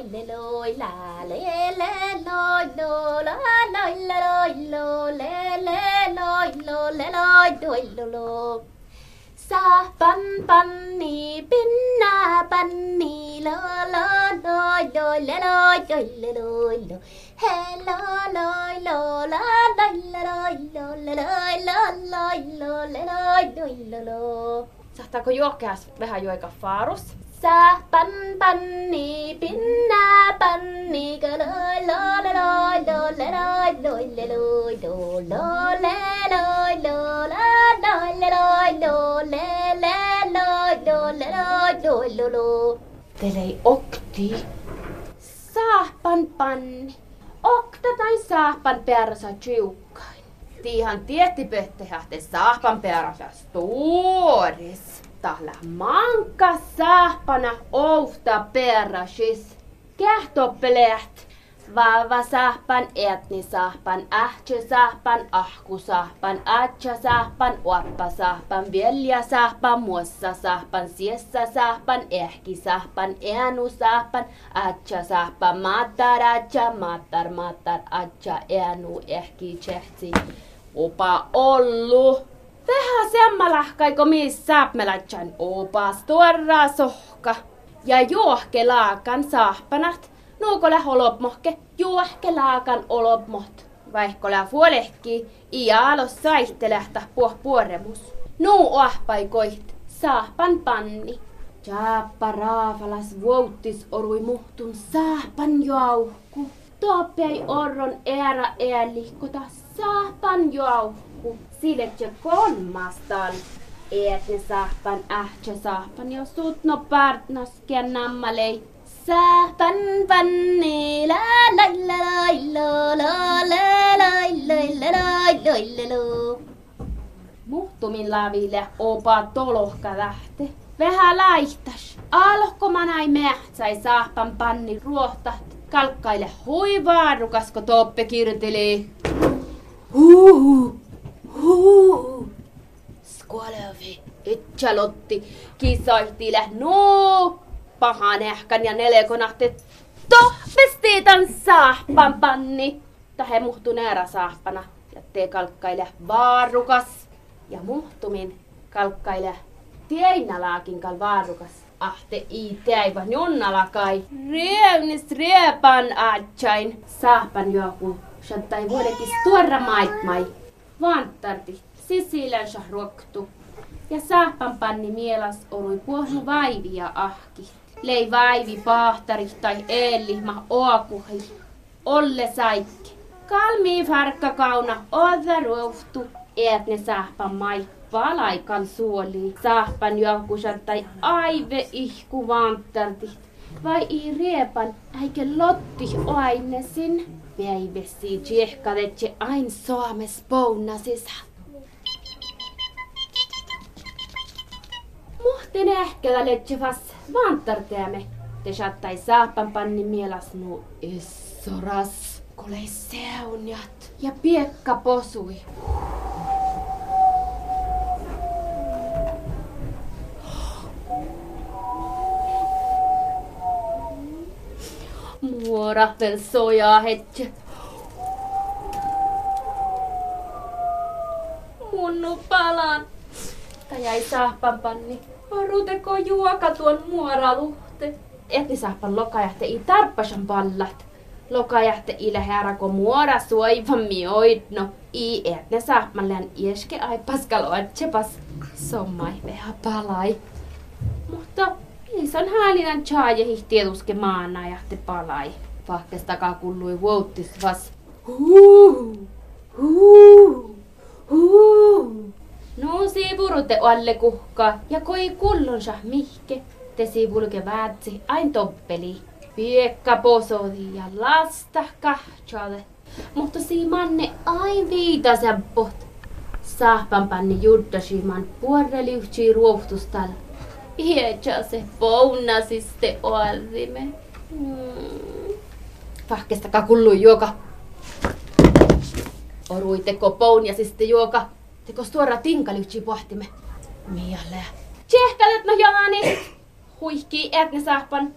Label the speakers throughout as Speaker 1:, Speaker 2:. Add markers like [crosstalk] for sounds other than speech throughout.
Speaker 1: lôi lê lôi là lê lê lôi lô lô lôi lê lôi lô lê lê lôi lô lê lôi đôi lô lô sa bắn bắn ni pin na bắn ni lô lô lôi đôi lê lôi đôi lê lôi lô hê lô lôi lô lô đôi lê lôi lô lê lôi lô lôi lô lê lôi đôi lô lô
Speaker 2: Sahtaako juokkeas vähän joika faarus?
Speaker 1: sa pan panni pinna panni ga lo lo lo lo lo le lo lo le lo lo lo le lo lo la lo le lo lo le le lo lo le lo lo lo lo
Speaker 2: Telei okti. Saahpan panni. Okta tai saahpan persa tjukkain. Tiihan tietti pöttehähte saahpan persa stuoris. Tahla manka saahpana ousta perrasis. Kähtoppeleht. Vava sahpan, etni sahpan, ähtsä sahpan, ahku sahpan, atsa sahpan, uappa sahpan, velja sahpan, muossa sahpan, siessa sahpan, ehki sahpan, enu sahpan, atsa sahpan, matar atsa, matar matar atsa, enu ehki tsehtsi. Opa ollu. Vähän semmalahkai kuin miis saapmelatjan opas sohka. Ja juohke laakan saapanat. Nuuko lä holopmohke juohke laakan olopmot. Vaikko lä fuolehki, ia alos saihtelähtä puoh puoremus. Nuu ahpaikoiht saapan panni. Jaappa raafalas vuottis orui muhtun saapan jauhku. Toppei orron era eälihkotas saahpan jauhku. Siletje kolmastan. Eetne saahpan ähtsä saahpan jo sut no partnas nammalei. Saahpan panni la la la la la la la la la la la la la Muhtumin laville opa tolohka lähte. Vähän laihtas. Alko manai mähtsäi saahpan panni ruohtat. Kalkkaile huivaa rukasko toppe kirtelee. Itchalotti, kisaihti no, pahan ehkän ja nelekonahti, tohvestiitan saahpan panni. Tähe muhtu näärä saahpana ja tee kalkkaile vaarukas ja muhtumin kalkkaile tieinalaakin kal vaarukas. Ahte i teivä junnalakai. Rievnis riepan aatsain. Saahpan joku. Shattai vuodekin tuora maitmai. Vantarti. Sisilän ruoktu ja saappan panni mielas oli puohnu vaivia ahki. Lei vaivi pahtari tai eellihma oakuhi, olle saikki. Kalmi farkka kauna, oda ruuhtu, eet ne saappan mai palaikan suoli. Saappan jokusan tai aive ihku vanttartit. Vai ei riepan, eikä lotti oainesin? Veive siit ain soames pounasisat. Muhten ehkelä letsevas vantarteamme. Te sattai saappan panni mielas nu essoras. Kolei seunjat ja piekka posui. Muora del soja hetje. Munnu palan. Ta jäi saappan panni. Varuteko juoka tuon muoraluhte. Etti saappan lokajahte i tarppasan pallat. Lokajahte i lähärako muora suiva mioidno. I etne saappan län ieske ai paskalo atsepas. Sommai veha palai. Mutta Isan häälinen chaaje tietuske maana ja te palai. Vahkes takaa kullui vuottis vas. Huu, huu, huu. No siivurutte alle kuhka ja koi kullonsa mihke. Te siivulke väätsi ain toppeli. Piekka posodi ja lasta kahtsale. Mutta manne ain viitasen pot. Saahpan panni juddasiman puoreliuhtsi ruohtustalla. Ietsä se pounasiste oarrime. Mm. Pahkestakaa kullu juoka. Oruiteko pounasiste juoka. Teko tuora tinkalyhtsi pohtime. Mielä. Tsehkälet no jalani. Huihkii etne saappan.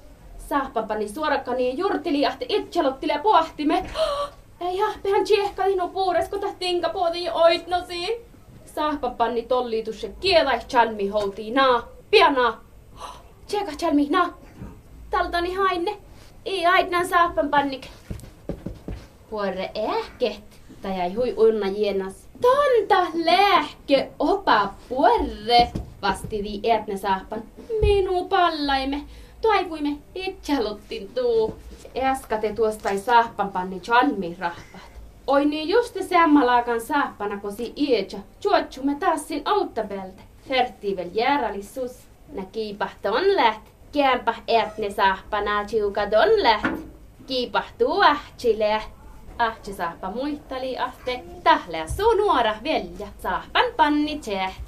Speaker 2: suorakani suorakkani jurtiliahti itselottile pohtime. [gasps] Ei hahpehan tsehkali no puures, kun tinka pohti oitnosi. Saappapanni tolliitusse kielai chalmi houtii naa. Pianaa. [gasps] Tsehka chalmi naa. Taltani hainne. Ei aitnan saapan pannik. Puore ehket. Ei hui unna jenas. Tonta lähke opa puore. Vastidi etne sahpan. Minu pallaime. Toivuimme itsehaluttin tuu. Äskate tuosta ei sahpan panni chalmi rahpat. Oi niin just sammalaakan sahpana kosi ietsä. Juotsumme taas sin auttabelte. Fertivel järalissus. Nä kiipahton läht. Kämpä etne sahpana chiukadon läht. Kiipahtuu ähtsilä. Ahtsi sahpa muistali ahte. Tählää suu nuora velja. Sahpan panni tsehtsi.